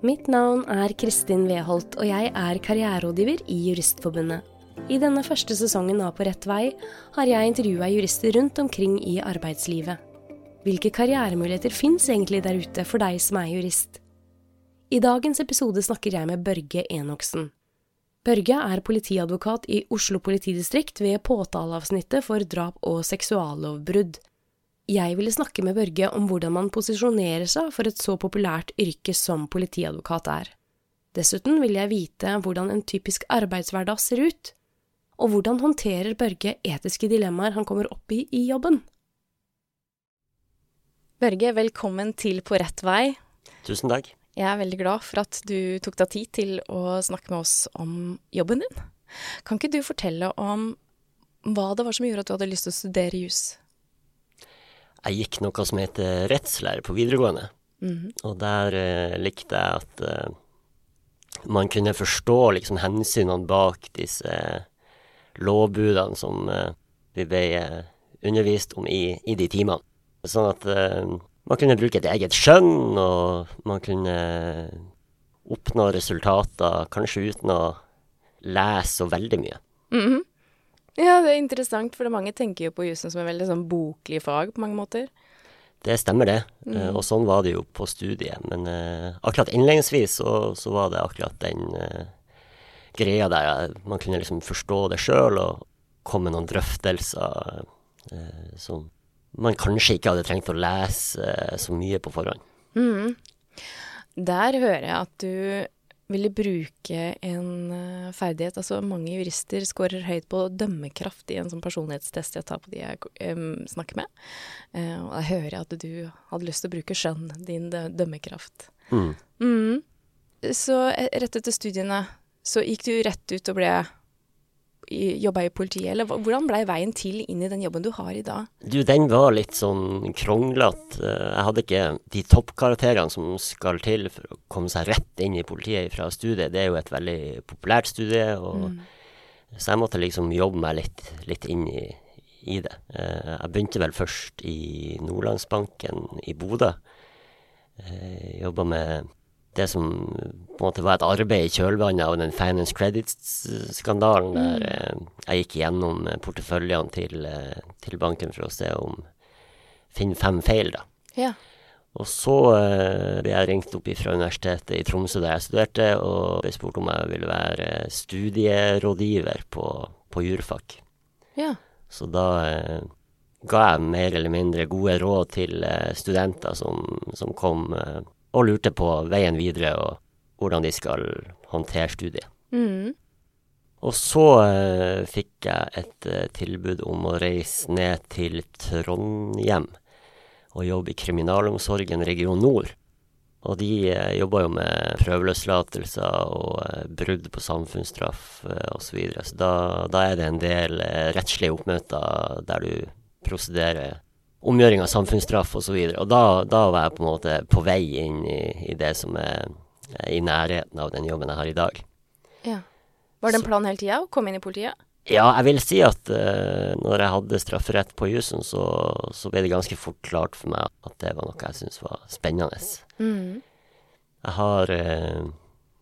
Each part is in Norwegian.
Mitt navn er Kristin Weholt, og jeg er karriererådgiver i Juristforbundet. I denne første sesongen av På rett vei har jeg intervjua jurister rundt omkring i arbeidslivet. Hvilke karrieremuligheter fins egentlig der ute for deg som er jurist? I dagens episode snakker jeg med Børge Enoksen. Børge er politiadvokat i Oslo politidistrikt ved påtaleavsnittet for drap og seksuallovbrudd. Jeg ville snakke med Børge om hvordan man posisjonerer seg for et så populært yrke som politiadvokat er. Dessuten vil jeg vite hvordan en typisk arbeidshverdag ser ut, og hvordan håndterer Børge etiske dilemmaer han kommer opp i i jobben. Børge, velkommen til På rett vei. Tusen takk. Jeg er veldig glad for at du tok deg tid til å snakke med oss om jobben din. Kan ikke du fortelle om hva det var som gjorde at du hadde lyst til å studere jus? Jeg gikk noe som heter rettslære på videregående. Mhm. Og der eh, likte jeg at eh, man kunne forstå liksom hensynene bak disse lovbudene som eh, vi ble eh, undervist om i, i de timene. Sånn at eh, man kunne bruke et eget skjønn, og man kunne oppnå resultater kanskje uten å lese så veldig mye. Mhm. Ja, det er interessant, for mange tenker jo på jussen som en veldig sånn boklig fag på mange måter. Det stemmer det, mm. Mhm. og sånn var det jo på studiet. Men uh, akkurat innledningsvis så, så var det akkurat den uh, greia der man kunne liksom forstå det sjøl og komme med noen drøftelser eh, som man kanskje ikke hadde trengt å lese eh, så mye på forhånd. Mm. Der hører jeg at du ville bruke en eh, ferdighet Altså, mange jurister scorer høyt på dømmekraft i en sånn personlighetstest jeg tar på de jeg snakker med. Eh, og da hører jeg at du hadde lyst til å bruke skjønn, din dømmekraft. Mm. Mm. Så eh, rett etter studiene så gikk du rett ut og ble jobba i politiet, eller hvordan blei veien til inn i den jobben du har i dag? Du, den var litt sånn kronglete. Jeg hadde ikke de toppkarakterene som skal til for å komme seg rett inn i politiet fra studiet. Det er jo et veldig populært studie, og Mm. så jeg måtte liksom jobbe meg litt, litt inn i, i det. Eh, Jeg begynte vel først i Nordlandsbanken i Bodø. Eh, Jobba med det som på en måte var et arbeid i kjølvannet av den Finance Credits-skandalen, der eh, jeg gikk gjennom eh, porteføljene til, eh, til banken for å se om Finne fem feil, da. Ja. Og så eh, ble jeg ringt opp fra Universitetet i Tromsø der jeg studerte, og ble spurt om jeg ville være studierådgiver på, på jurfag. Ja. Så da eh, ga jeg mer eller mindre gode råd til eh, studenter som, som kom eh, og lurte på veien videre og hvordan de skal håndtere studiet. Mm. Og så uh, fikk jeg et uh, tilbud om å reise ned til Trondheim og jobbe i kriminalomsorgen region nord. Og de uh, jobba jo med prøveløslatelser og eh, brudd på samfunnsstraff uh, osv. Så, videre. så da, da er det en del eh, rettslige oppmøter der du prosederer omgjøring av samfunnsstraff osv. Og, så og da, da var jeg på en måte på vei inn i, i det som er i nærheten av den jobben jeg har i dag. ja. Var det en plan hele tida å komme inn i politiet? Ja, jeg vil si at uh, når jeg hadde strafferett på jussen, så, så ble det ganske fort klart for meg at det var noe jeg syntes var spennende. Mm. Jeg har uh,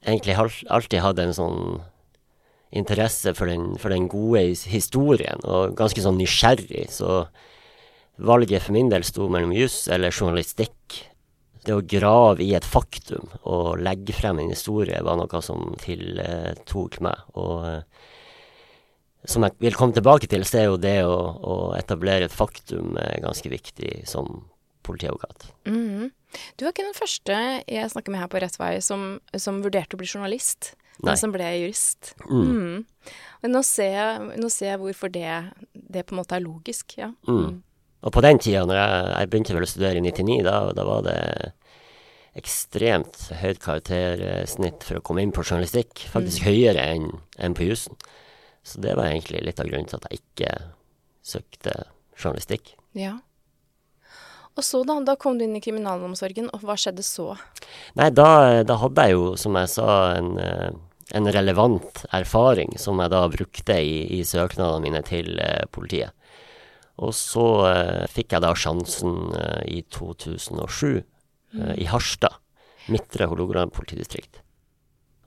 egentlig alltid hatt en sånn interesse for den, for den gode historien, og ganske sånn nysgjerrig, så valget for min del sto mellom juss eller journalistikk. Det å grave i et faktum og legge frem en historie var noe som tiltok meg. Og eh, som jeg vil komme tilbake til, så er jo det å, å etablere et faktum eh, ganske viktig som politiadvokat. Mhm. Du var ikke den første jeg snakker med her på rett vei som, som vurderte å bli journalist, men Nei. som ble jurist. Mm. Mm. Nå ser, jeg, nå ser jeg hvorfor det, det på en måte er logisk, ja. Mm. Og på den tida, når jeg, jeg begynte vel å studere i 99, da, da var det ekstremt høyt karaktersnitt for å komme inn på journalistikk. Faktisk høyere enn en på jussen. Så det var egentlig litt av grunnen til at jeg ikke søkte journalistikk. Ja. Og så da, da kom du inn i kriminalomsorgen, og hva skjedde så? Nei, da, da hadde jeg jo, som jeg sa, en, eh, en relevant erfaring som jeg da brukte i, i søknadene mine til eh, politiet. Og så eh, fikk jeg da sjansen eh, i 2007 eh, i Harstad. Midtre Hålogaland politidistrikt.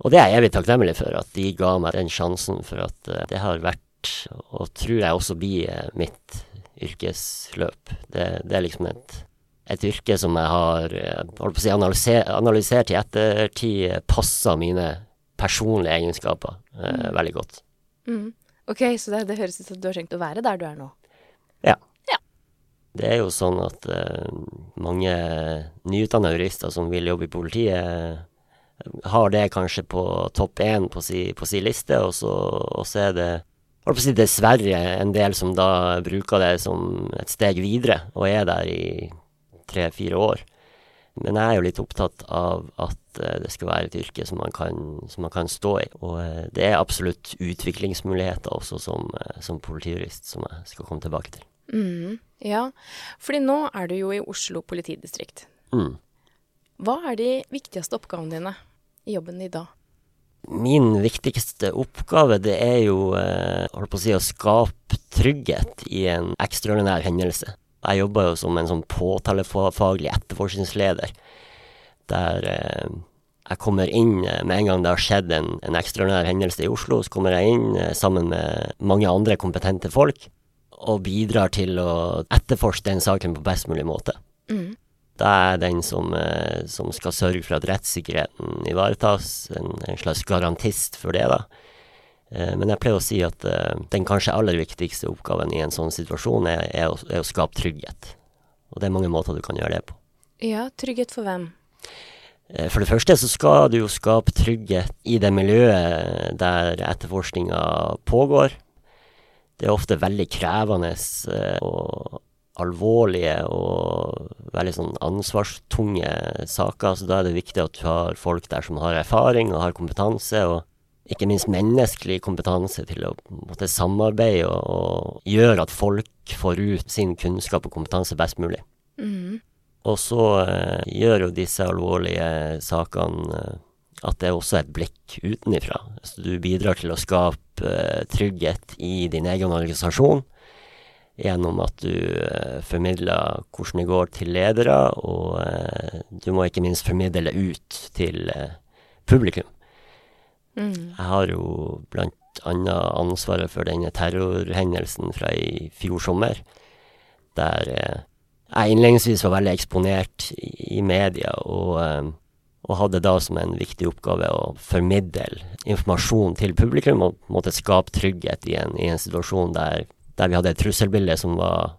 Og det er jeg evig takknemlig for, at de ga meg den sjansen, for at det har vært, og tror jeg også blir, mitt yrkesløp. Det, det, er liksom et, et yrke som jeg har holdt på å si, analyser, analysert i ettertid passer mine personlige egenskaper mm. veldig godt. Mm. Ok, så det, det, høres ut som du har tenkt å være der du er nå? Ja. ja. Det er jo sånn at mange nyutdanna jurister som vil jobbe i politiet, har det kanskje på topp én på si, på si liste, og så, og så er det si dessverre en del som da bruker det som et steg videre, og er der i tre-fire år. Men jeg er jo litt opptatt av at uh, det skal være et yrke som man kan, som man kan stå i. Og uh, det er absolutt utviklingsmuligheter også som, uh, som politijurist, som jeg skal komme tilbake til. Mm, ja, fordi nå er du jo i Oslo politidistrikt. Mm. Hva er de viktigste oppgavene dine? i jobben din da? Min viktigste oppgave det er jo eh, holdt på å si, å skape trygghet i en ekstraordinær hendelse. Jeg jobber jo som en sånn påtalefaglig etterforskningsleder, der eh, jeg kommer inn eh, med en gang det har skjedd en, en ekstraordinær hendelse i Oslo. Så kommer jeg inn sammen med mange andre kompetente folk og bidrar til å etterforske den saken på best mulig måte. Mm. Det er den som, eh, som, skal sørge for at rettssikkerheten ivaretas. En, en slags garantist for det, da. Eh, men jeg pleier å si at eh, den kanskje aller viktigste oppgaven i en sånn situasjon er, er, å, er, å, skape trygghet. Og det er mange måter du kan gjøre det på. Ja, trygghet for hvem? For det første så skal du jo skape trygghet i det miljøet der etterforskninga pågår. Det er ofte veldig krevende og alvorlige og veldig sånn ansvarstunge saker. Så da er det viktig at du har folk der som har erfaring og har kompetanse, og ikke minst menneskelig kompetanse til å måtte samarbeide og, og gjøre at folk får ut sin kunnskap og kompetanse best mulig. Mm. Og så eh, gjør jo disse alvorlige sakene eh, at det er også et blikk utenifra. Så du bidrar til å skape eh, trygghet i din egen organisasjon gjennom at du eh, formidler hvordan det går til ledere, og eh, du må ikke minst formidle ut til publikum. Mm. Jeg har jo blant annet ansvaret for denne terrorhendelsen fra i fjor sommer, der jeg innledningsvis var veldig eksponert i, i media, og, og, hadde da som en viktig oppgave å formidle informasjon til publikum og måtte skape trygghet i en, i en situasjon der der vi hadde et trusselbilde som var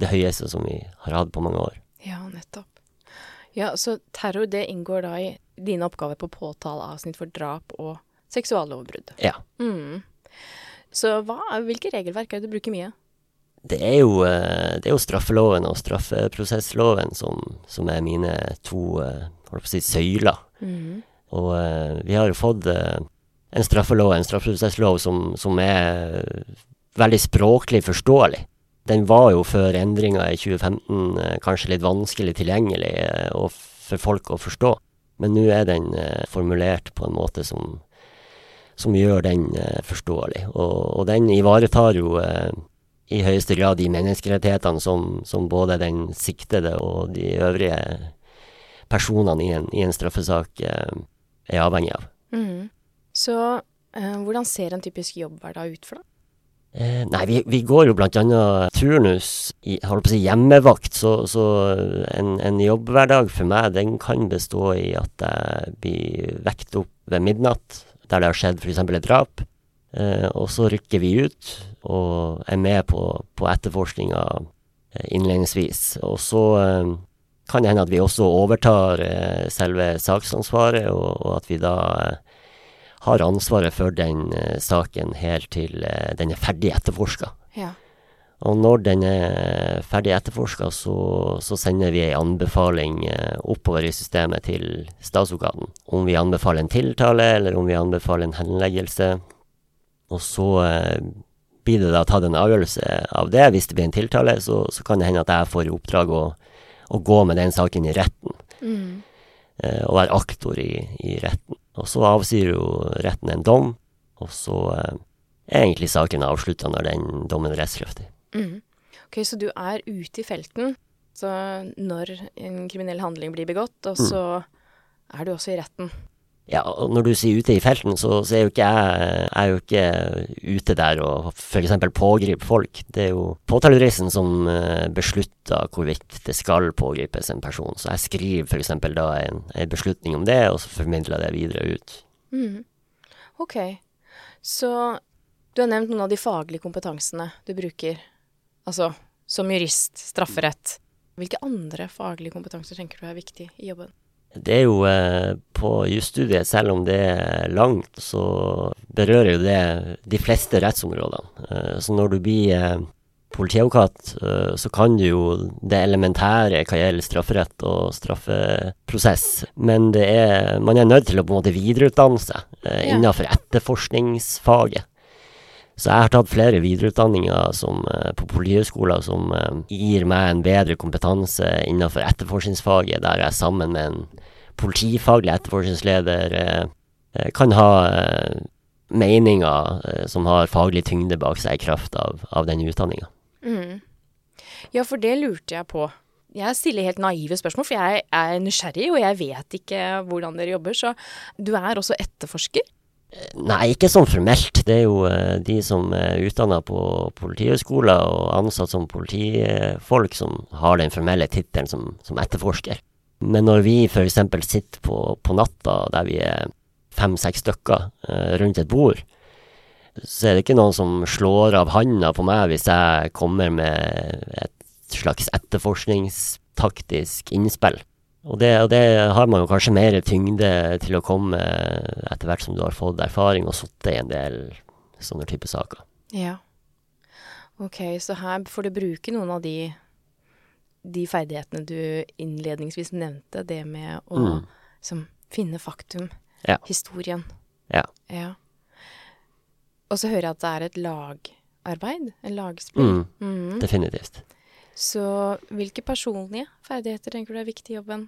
det høyeste som vi har hatt på mange år. Ja, nettopp. Ja, Så terror det inngår da i dine oppgaver på påtaleavsnitt for drap og seksuallovbrudd? Ja. Mm. Så hva, hvilke regelverk er det du bruker mye? Det er, jo, eh, det er jo, straffeloven og straffeprosessloven som, som er mine to eh, holdt på å si, søyler. Mm. Og eh, vi har jo fått eh, en straffelov, en straffeprosesslov, som, som er veldig språklig forståelig. Den var jo før endringa i 2015 eh, kanskje litt vanskelig tilgjengelig eh, for folk å forstå, men nå er den eh, formulert på en måte som, som gjør den forståelig. Og, og den ivaretar jo i høyeste grad de menneskerettighetene som, som, både den siktede og de øvrige personene i en, i en straffesak er avhengig av. Mm. Så eh, hvordan ser en typisk jobbhverdag ut for deg? Eh, nei, vi, vi, går jo annet turnus i holdt på å si hjemmevakt, så, så en, en, jobbhverdag for meg den kan bestå i at jeg blir vekt opp ved midnatt der det har skjedd f.eks. et drap. Eh, og så rykker vi ut og er med på, på etterforskninga eh, innledningsvis. Og så eh, kan det hende at vi også overtar eh, selve saksansvaret, og, og at vi da eh, har ansvaret for den uh, saken helt til den er ferdig etterforska. Ja. Og når den er ferdig etterforska, så, så, sender vi ei anbefaling oppover i systemet til statsadvokaten. Om vi anbefaler en tiltale, eller om vi anbefaler en henleggelse. Og så blir det da tatt en avgjørelse av det. Hvis det blir en tiltale, så, så kan det hende at jeg får i oppdrag å, å, gå med den saken i retten. Mm. og være aktor i, i retten. Og så avsier jo retten en dom, og så eh, er egentlig saken avslutta når den dommen er rettskraftig. Mm. Ok, så du er ute i felten så når en kriminell handling blir begått, og mm. så er du også i retten. Ja, og når du sier ute i felten, så, så er jo ikke jeg, jeg jo ikke ute der og f.eks. pågriper folk. Det er jo påtalejuristen som uh, beslutter hvorvidt det skal pågripes en person. Så jeg skriver f.eks. da en, en, beslutning om det, og så formidler jeg det videre ut. Mm. Ok. Så du har nevnt noen av de faglige kompetansene du bruker. Altså som jurist, strafferett. Hvilke andre faglige kompetanser tenker du er viktig i jobben? Det er jo eh, på jusstudiet, selv om det er langt, så berører jo det de fleste rettsområdene. Eh, så når du blir eh, politiadvokat, eh, så kan du jo det elementære hva gjelder strafferett og straffeprosess. Men det er, man er nødt til å på en måte videreutdanne seg eh, innenfor etterforskningsfaget. Så jeg har tatt flere videreutdanninger som, eh, på Politihøgskolen som eh, gir meg en bedre kompetanse innenfor etterforskningsfaget, der jeg sammen med en politifaglig etterforskningsleder eh, kan ha meninger som har faglig tyngde bak seg i kraft av, av den utdanninga. Mm. Ja, for det lurte jeg på. Jeg stiller helt naive spørsmål, for jeg er nysgjerrig, og jeg vet ikke hvordan dere jobber. Så du er også etterforsker? Nei, ikke sånn formelt. Det er jo uh, de som er utdanna på Politihøgskolen og ansatt som politifolk, som har den formelle tittelen som, som, etterforsker. Men når vi f.eks. sitter på, på, natta, der vi er fem-seks stykker uh, rundt et bord, så er det ikke noen som slår av handa på meg hvis jeg kommer med et slags etterforskningstaktisk innspill. Og det, og det, har man jo kanskje mer tyngde til å komme etter hvert som du har fått erfaring og sittet i en del sånne type saker. Ja. Ok, så her får du bruke noen av de, de ferdighetene du innledningsvis nevnte. Det med å mm. som, finne faktum. Ja. Historien. Ja. ja. Og så hører jeg at det er et lagarbeid. En lagspill. Mm. Mm. Definitivt. Så hvilke personlige ferdigheter tenker du er viktig i jobben?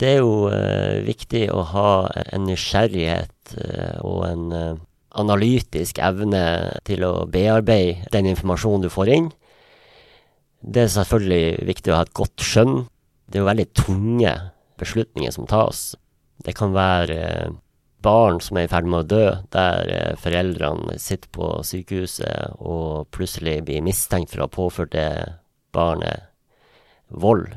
Det er jo eh, viktig å ha en nysgjerrighet eh, og en eh, analytisk evne til å bearbeide den informasjonen du får inn. Det er selvfølgelig viktig å ha et godt skjønn. Det er jo veldig tunge beslutninger som tas. Det kan være eh, barn som er i ferd med å dø, der eh, foreldrene sitter på sykehuset og plutselig blir mistenkt for å ha påført det barnet vold.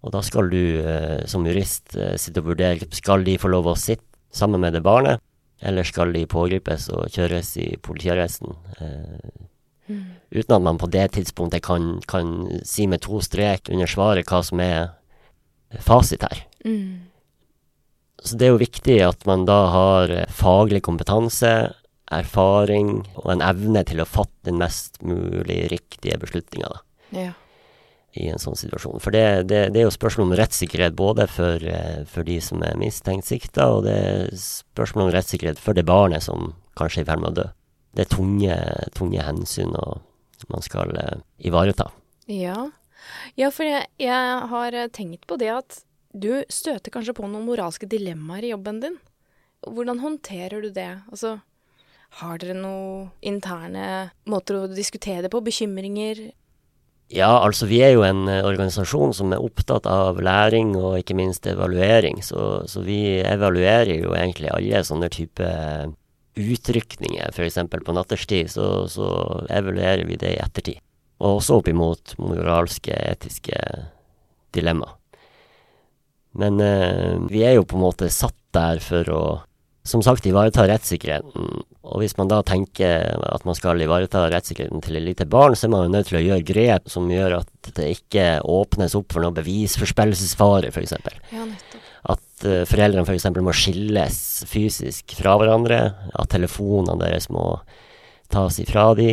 Og da skal du eh, som jurist eh, sitte og vurdere skal de få lov å sitte sammen med det barnet, eller skal de pågripes og kjøres i politiarresten. Eh, mm. Uten at man på det tidspunktet kan, kan, si med to strek under svaret hva som er fasit her. Mm. Så det er jo viktig at man da har eh, faglig kompetanse, erfaring og en evne til å fatte den mest mulig riktige beslutninga. Ja i en sånn situasjon. For det, det, det er jo spørsmål om rettssikkerhet både for, eh, for, de som er mistenkt sikta, og det er spørsmål om rettssikkerhet for det barnet som kanskje er i ferd med å dø. Det er tunge, tunge hensyn man skal uh, ivareta. Ja. ja, for jeg, jeg har eh, tenkt på det at du støter kanskje på noen moralske dilemmaer i jobben din. Hvordan håndterer du det? Altså, har dere noen interne måter å diskutere det på? Bekymringer? Ja, altså vi er jo en uh, organisasjon som er opptatt av læring og ikke minst evaluering. Så, så vi evaluerer jo egentlig alle sånne type utrykninger. F.eks. på natterstid så, så, evaluerer vi det i ettertid. Og også opp imot moralske, etiske dilemmaer. Men eh, vi er jo på en måte satt der for å som sagt ivareta rettssikkerheten. Og hvis man da tenker at man skal ivareta rettssikkerheten til et lite barn, så er man jo nødt til å gjøre grep som gjør at det ikke åpnes opp for noe bevisforspillelsesfare, f.eks. Ja, at uh, foreldrene f.eks. For må skilles fysisk fra hverandre. At telefonene deres må tas ifra de.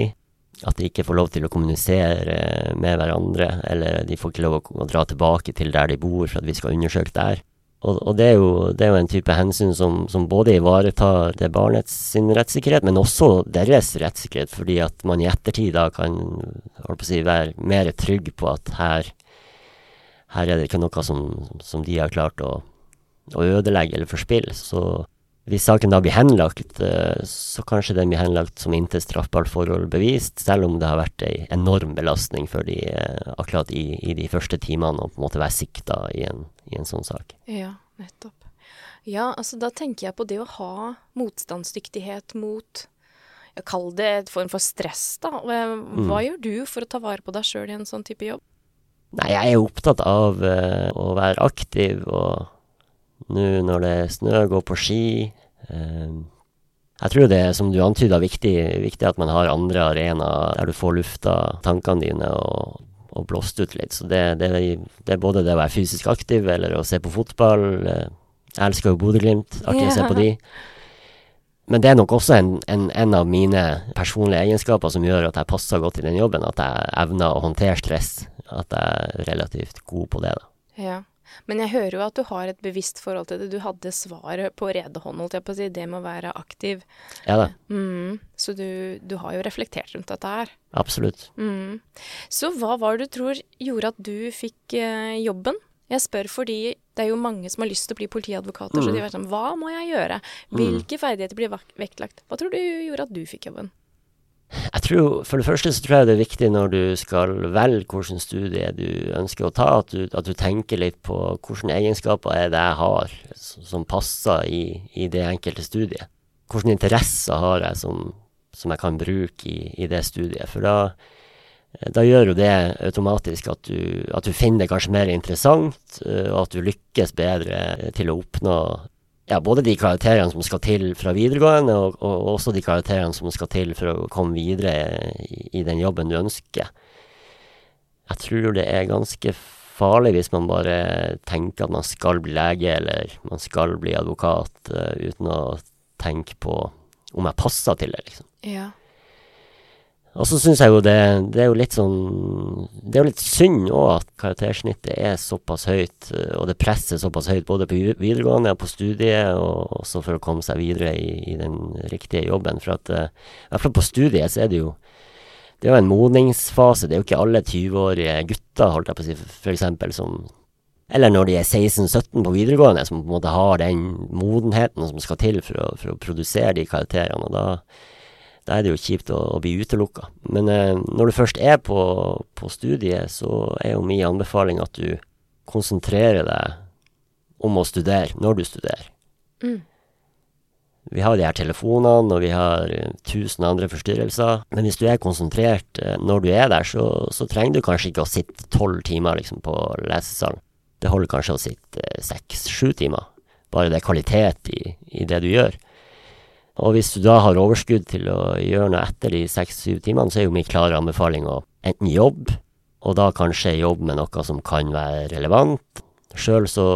At de ikke får lov til å kommunisere med hverandre, eller de får ikke lov å dra tilbake til der de bor for at vi skal undersøke der. Og, og det, er jo, det, er jo, en type hensyn som, som både ivaretar det barnets sin rettssikkerhet, men også deres rettssikkerhet, fordi at man i ettertid da kan si, være mer trygg på at her, her er det ikke noe som, som de har klart å, å ødelegge eller forspille. Så hvis saken da blir henlagt, eh, så kanskje den blir henlagt som intet straffbart forhold bevist, selv om det har vært ei enorm belastning for de eh, akkurat i, i de første timene å på en måte være sikta i en, i en sånn sak. Ja, nettopp. Ja, altså da tenker jeg på det å ha motstandsdyktighet mot Kall det et form for stress, da. Hva mm. gjør du for å ta vare på deg sjøl i en sånn type jobb? Nei, jeg er opptatt av uh, å være aktiv, og nå når det er snø, gå på ski. Uh, jeg tror det er, som du antyda, viktig, viktig at man har andre arenaer der du får lufta tankene dine og, og blåst ut litt. Så det, det, det, er både det å være fysisk aktiv eller å se på fotball. Uh, jeg elsker jo Bodø-Glimt. Artig yeah. å se på de. Men det er nok også en, en, en, av mine personlige egenskaper som gjør at jeg passer godt i den jobben. At jeg evner å håndtere stress. At jeg er relativt god på det. da. Ja. Men jeg hører jo at du har et bevisst forhold til det. Du hadde svaret på rede hånd, holdt jeg på å si. Det med å være aktiv. Ja da. Mm, så du, du, har jo reflektert rundt dette her. Absolutt. Mm. Så hva var det du tror gjorde at du fikk eh, jobben? Jeg spør fordi det er jo mange som har lyst til å bli politiadvokater. Mm. Så de er sånn Hva må jeg gjøre? Mm. Hvilke ferdigheter blir vektlagt? Hva tror du gjorde at du fikk jobben? Jeg tror, For det første så tror jeg det er viktig når du skal velge hvilken studie du ønsker å ta, at du, at du tenker litt på hvilke egenskaper er det jeg har som passer i, i det enkelte studiet. Hvilke interesser har jeg som, som jeg kan bruke i, i det studiet. For da da gjør jo det automatisk at du, at du, finner det kanskje mer interessant, eh, og at du lykkes bedre til å oppnå ja, både de karakterene som skal til fra videregående, og, og, også de karakterene som skal til for å komme videre i, i, den jobben du ønsker. Jeg tror det er ganske farlig hvis man bare tenker at man skal bli lege eller man skal bli advokat, uh, uten å tenke på om jeg passer til det, liksom. Ja. Og så syns jeg jo det, det er jo litt sånn Det er jo litt synd òg at karaktersnittet er såpass høyt, eh, og det presser såpass høyt både på videregående og på studiet, og også for å komme seg videre i, i den riktige jobben. For at uh, i hvert fall på studiet så er det jo det er jo en modningsfase. Det er jo ikke alle 20-årige gutter, holdt jeg på å si, for eksempel, som eller når de er 16-17 på videregående, som på en måte har den modenheten som skal til for å, for å produsere de karakterene. Og da, da er det jo kjipt å, å bli utelukka. Men eh, når du først er på, på, studiet, så er jo min anbefaling at du konsentrerer deg om å studere når du studerer. Mm. Vi har de her telefonene, og vi har uh, tusen andre forstyrrelser. Men hvis du er konsentrert uh, når du er der, så, så, trenger du kanskje ikke å sitte tolv timer liksom, på lesesalen. Det holder kanskje å sitte uh, seks-sju timer. Bare det er kvalitet i, i det du gjør. Og hvis du da har overskudd til å gjøre noe etter de seks-syv timene, så er jo min klare anbefaling å enten jobbe, og da kanskje jobbe med noe som kan være relevant. Sjøl så,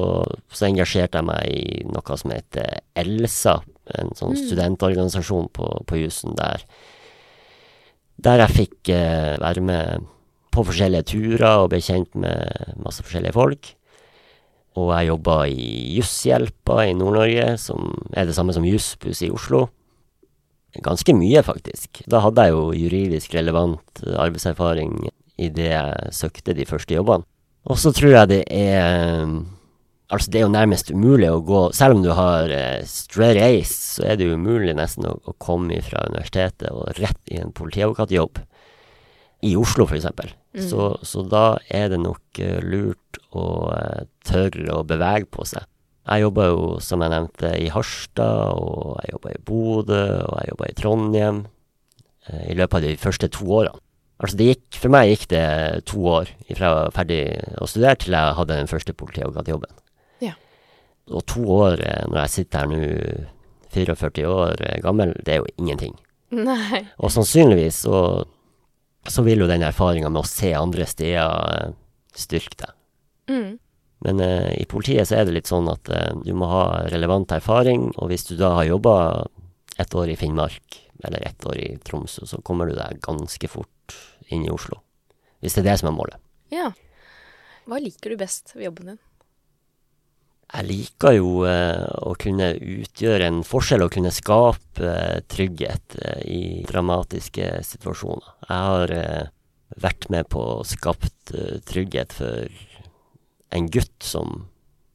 så, engasjerte jeg meg i noe som heter ELSA, en sånn mm. studentorganisasjon på, på jussen der. Der jeg fikk eh, være med på forskjellige turer og ble kjent med masse forskjellige folk. Og jeg jobba i Jusshjelpa i Nord-Norge, som er det samme som Jussbuss i Oslo. Ganske mye, faktisk. Da hadde jeg jo juridisk relevant arbeidserfaring i det jeg søkte de første jobbene. Og så tror jeg det er Altså, det er jo nærmest umulig å gå Selv om du har eh, straight ace, så er det jo umulig nesten å komme fra universitetet og rett i en politiadvokatjobb. I Oslo, for eksempel. Mm. Så, så, da er det nok uh, lurt å uh, tørre å bevege på seg. Jeg jobba jo, som jeg nevnte, i Harstad, og jeg jobba i Bodø, og jeg jobba i Trondheim uh, i løpet av de første to årene. Altså det gikk, For meg gikk det to år fra jeg var ferdig å studere til jeg hadde den første politiadvokatjobben. Ja. Og to år, når jeg sitter her nå, 44 år gammel, det er jo ingenting. Nei. Og sannsynligvis så så vil jo den erfaringa med å se andre steder eh, styrke deg. Mm. Men eh, i politiet så er det litt sånn at eh, du må ha relevant erfaring, og hvis du da har jobba ett år i Finnmark, eller ett år i Tromsø, så kommer du deg ganske fort inn i Oslo. Hvis det er det som er målet. Ja. Hva liker du best ved jobben din? Jeg liker jo eh, å kunne utgjøre en forskjell og kunne skape eh, trygghet eh, i dramatiske situasjoner. Jeg har vært med på å skapt trygghet for en gutt som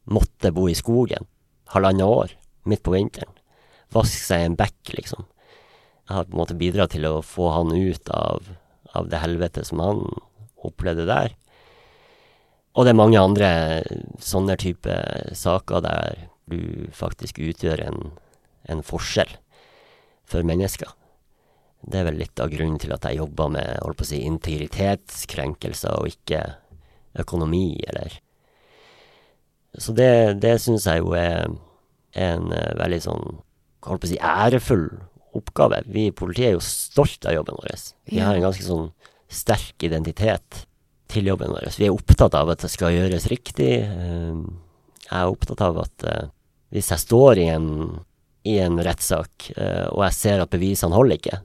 måtte bo i skogen halvannet år, midt på vinteren. Vaske seg i en bekk, liksom. Jeg har på en måte bidratt til å få han ut av, av det helvete som han opplevde der. Og det er mange andre sånne type saker der, du faktisk utgjør en, en forskjell for mennesker. Det er vel litt av grunnen til at jeg jobber med holdt på å si, integritetskrenkelser, og ikke økonomi, eller Så det, det syns jeg jo er en uh, veldig sånn, holdt på å si, ærefull oppgave. Vi i politiet er jo stolt av jobben vår. Vi har en ganske sånn sterk identitet til jobben vår. Vi er opptatt av at det skal gjøres riktig. Uh, jeg er opptatt av at uh, hvis jeg står i en, i en rettssak, og jeg ser at bevisene holder ikke,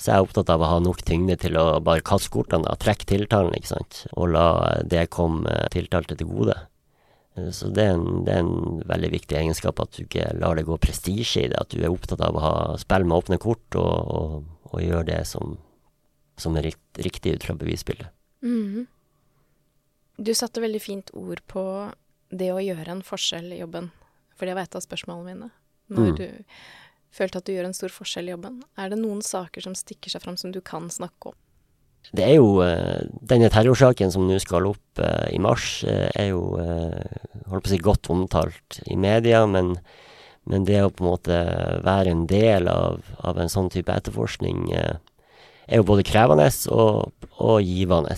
så jeg er opptatt av å ha nok tyngde til å bare kaste kortene, trekke tiltalen, ikke sant, og la det komme tiltalte til gode. Eh, så det er, en, det er, en, veldig viktig egenskap at du ikke lar det gå prestisje i det, at du er opptatt av å ha spill med åpne kort og, og, og gjøre det som, som er rikt, riktig ut fra bevisbildet. Mm. Du satte veldig fint ord på det å gjøre en forskjell i jobben, for det var et av spørsmålene mine. Når mm. du følte at du gjør en stor forskjell i jobben. Er det noen saker som stikker seg fram som du kan snakke om? Det er jo uh, Denne terrorsaken som nå skal opp uh, i mars, uh, er jo holdt på å si godt omtalt i media, men, men, det å på en måte være en del av, av en sånn type etterforskning er jo både krevende og, og givende.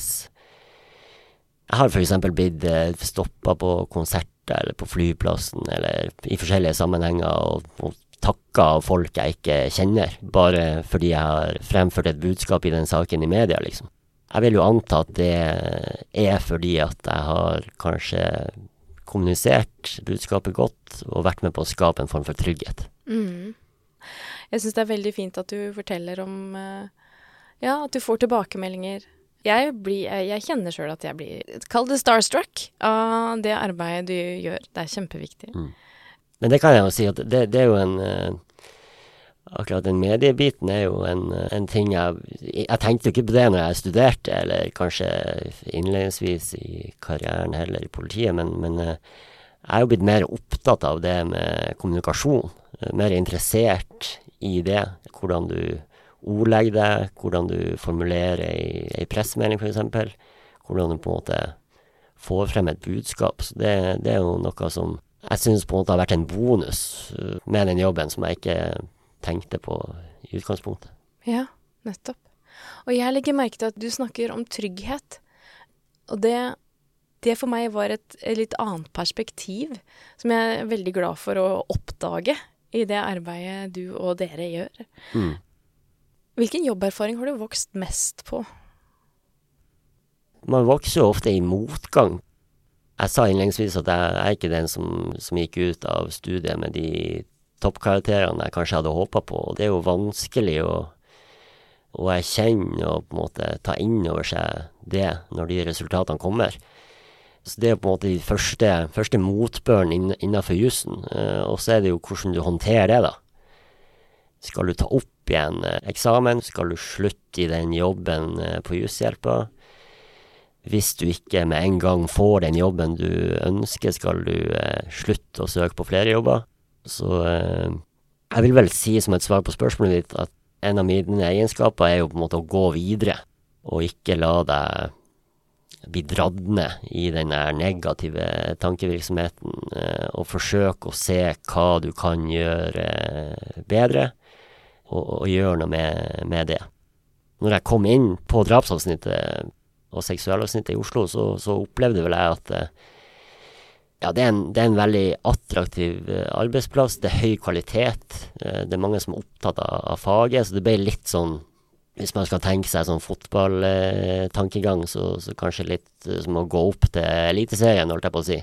Jeg har f.eks. blitt uh, stoppa på konserter eller på flyplassen eller i forskjellige sammenhenger og, og takka folk jeg ikke kjenner, bare fordi jeg har fremført et budskap i den saken i media, liksom. Jeg vil jo anta at det er fordi at jeg har kanskje kommunisert budskapet godt og vært med på å skape en form for trygghet. Mm. Jeg syns det er veldig fint at du forteller om eh, Ja, at du får tilbakemeldinger. Jeg, blir, jeg kjenner sjøl at jeg blir Kall det starstruck av det arbeidet du gjør. Det er kjempeviktig. Mm. Men det kan jeg jo si at det, det er jo en uh, Akkurat den mediebiten er jo en, en ting jeg Jeg tenkte jo ikke på det når jeg studerte, eller kanskje innledningsvis i karrieren heller i politiet, men, men uh, jeg er jo blitt mer opptatt av det med kommunikasjon. Mer interessert i det. Hvordan du ordlegger deg, hvordan du formulerer ei, ei pressemelding, f.eks. Hvordan du på en måte får frem et budskap. Så det, det er jo noe som jeg syns på en måte har vært en bonus uh, med den jobben som jeg ikke tenkte på i utgangspunktet. Ja, nettopp. Og jeg legger merke til at du snakker om trygghet. Og det, det for meg var et, et, litt annet perspektiv, som jeg er veldig glad for å oppdage i det arbeidet du og dere gjør. Mm. Hvilken jobberfaring har du vokst mest på? Man vokser jo ofte i motgang jeg sa innledningsvis at jeg er ikke den som, som gikk ut av studiet med de toppkarakterene jeg kanskje hadde håpa på. Det er jo vanskelig å, å erkjenne og på en måte ta inn over seg det når de resultatene kommer. Så det er på en måte de første, første motbøren inn, innafor jussen. Uh, og så er det jo hvordan du håndterer det, da. Skal du ta opp igjen uh, eksamen? Skal du slutte i den jobben uh, på Jusshjelpa? hvis du ikke med en gang får den jobben du ønsker, skal du eh, slutte å søke på flere jobber. Så eh, jeg vil vel si som et svar på spørsmålet ditt at en av mine egenskaper er jo på en måte å gå videre, og ikke la deg bli dratt ned i den negative tankevirksomheten, eh, og forsøke å se hva du kan gjøre bedre, og, og gjøre noe med, med det. Når jeg kom inn på drapsavsnittet og seksualavsnittet i Oslo, så, så opplevde vel jeg at eh, ja, det er, en, det er en veldig attraktiv eh, arbeidsplass. Det er høy kvalitet. Eh, det er mange som er opptatt av, av faget, så det ble litt sånn hvis man skal tenke seg sånn fotballtankegang, så, så kanskje litt som å gå opp til Eliteserien, holdt jeg på å si.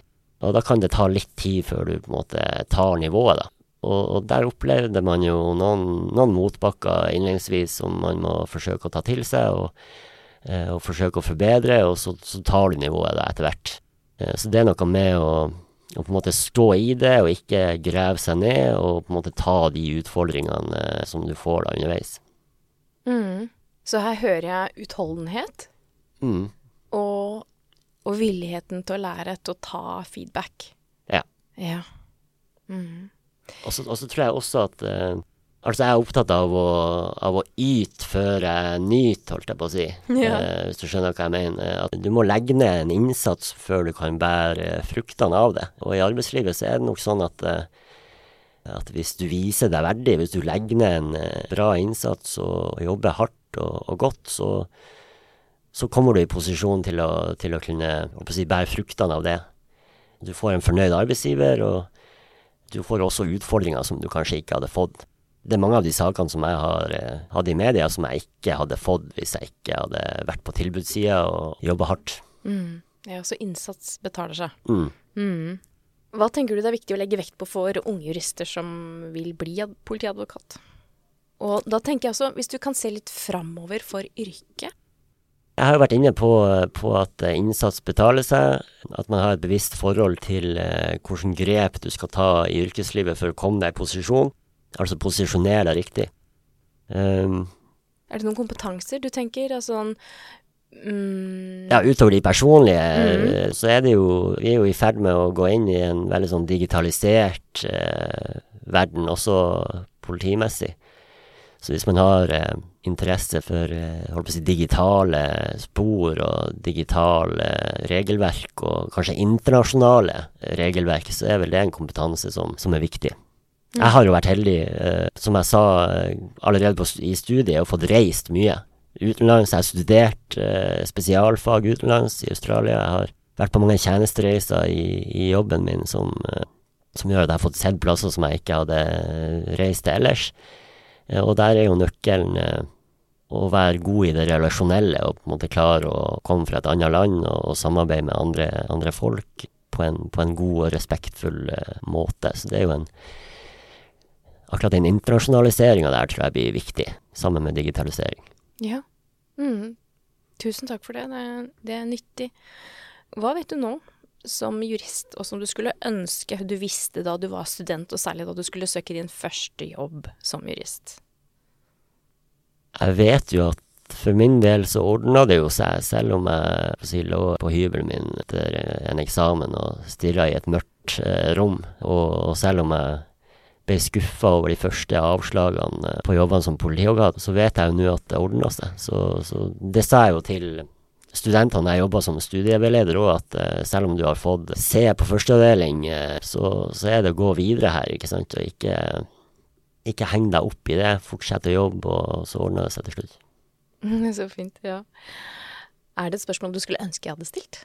Og da kan det ta litt tid før du på en måte tar nivået, da. Og, og der opplevde man jo noen, noen motbakker innledningsvis som man må forsøke å ta til seg. og Eh, og forsøke å forbedre, og så, så tar du nivået da etter hvert. Eh, så det er noe med å, å, på en måte stå i det, og ikke grave seg ned, og på en måte ta de utfordringene eh, som du får da underveis. Mm. Så her hører jeg utholdenhet, mm. og, og, villigheten til å lære til å ta feedback. Ja. ja. Mm. Og så tror jeg også at uh, Altså, jeg er opptatt av å, av å yte før jeg nyter, holdt jeg på å si. Ja. Eh, hvis du skjønner hva jeg mener. At du må legge ned en innsats før du kan bære fruktene av det. Og i arbeidslivet så er det nok sånn at, eh, at hvis du viser deg verdig, hvis du legger ned en eh, bra innsats og jobber hardt og, og godt, så, så kommer du i posisjon til å, til å kunne å si, bære fruktene av det. Du får en fornøyd arbeidsgiver, og du får også utfordringer som du kanskje ikke hadde fått. Det er mange av de sakene som jeg har eh, hatt i media som jeg ikke hadde fått hvis jeg ikke hadde vært på tilbudssida og jobba hardt. Mm. Ja, så innsats betaler seg. Mm. Mm. Hva tenker du det er viktig å legge vekt på for unge jurister som vil bli politiadvokat? Og da tenker jeg også, hvis du kan se litt framover for yrket. Jeg har jo vært inne på, på at eh, innsats betaler seg, at man har et bevisst forhold til eh, hvilke grep du skal ta i yrkeslivet for å komme deg i posisjon. Altså posisjonere deg riktig. Um, Er det noen kompetanser du tenker? Altså sånn mm, ja, utover de personlige, mm. så er det jo Vi er jo i ferd med å gå inn i en veldig sånn digitalisert eh, verden, også politimessig. Så hvis man har eh, interesse for eh, si, digitale spor og digitale regelverk, og kanskje internasjonale regelverk, så er vel det en kompetanse som, som er viktig. Mm. Jeg har jo vært heldig, eh, som jeg sa eh, allerede på, i studiet, og fått reist mye utenlands. Jeg har studert eh, spesialfag utenlands i Australia. Jeg har vært på mange tjenestereiser i, i jobben min som, eh, som gjør at jeg har fått sett plasser som jeg ikke hadde eh, reist til ellers. Eh, og der er jo nøkkelen eh, å være god i det relasjonelle og på en måte klare å komme fra et annet land og, samarbeide med andre, andre folk på en, på en god og respektfull eh, måte. Så det er jo en Akkurat den internasjonaliseringa der tror jeg blir viktig, sammen med digitalisering. Ja. Mm. Tusen takk for det. det. Det er nyttig. Hva vet du nå som jurist, og som du skulle ønske du visste da du var student, og særlig da du skulle søke din første jobb som jurist? Jeg vet jo at for min del så ordna det jo seg, selv om jeg si, lå på hybelen min etter en eksamen og stirra i et mørkt eh, rom, og, og selv om jeg ble skuffa over de første avslagene eh, på jobbene som politiadvokat, så vet jeg jo nå at det ordna seg. Så, så det sa jeg jo til studentene jeg jobber som studieveileder òg, at eh, selv om du har fått C på førsteavdeling, eh, så, så er det å gå videre her, ikke sant, og ikke, ikke heng deg opp i det. Fortsett å jobbe, og så ordner det seg til slutt. Så fint, ja. Er det et spørsmål du skulle ønske jeg hadde stilt?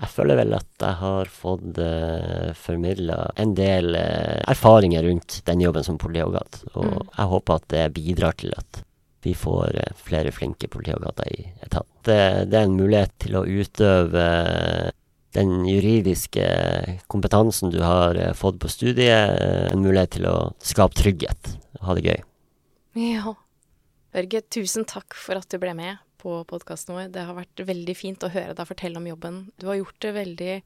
Jeg føler vel at jeg har fått uh, formidla en del uh, erfaringer rundt den jobben som politiadvokat, og Mm. jeg håper at det bidrar til at vi får eh, flere flinke politiadvokater i etaten. Det, det er en mulighet til å utøve eh, den juridiske kompetansen du har eh, fått på studiet, eh, en mulighet til å skape trygghet og ha det gøy. Ja. Børge, tusen takk for at du ble med på podkasten vår. Det har vært veldig fint å høre deg fortelle om jobben. Du har gjort det veldig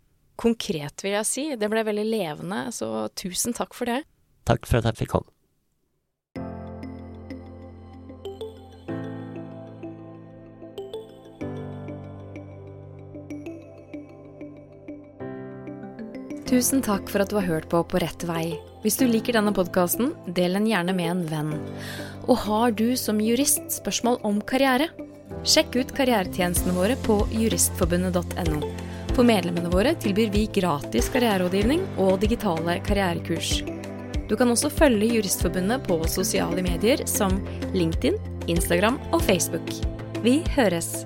konkret, vil jeg si. Det ble veldig levende, så tusen takk for det. Takk for at jeg fikk komme. Tusen takk for at du har hørt på På rett vei. Hvis du liker denne podkasten, del den gjerne med en venn. Og har du som jurist spørsmål om karriere? Sjekk ut karrieretjenestene våre på juristforbundet.no. For medlemmene våre tilbyr vi gratis karriererådgivning og digitale karrierekurs. Du kan også følge Juristforbundet på sosiale medier som LinkedIn, Instagram og Facebook. Vi høres!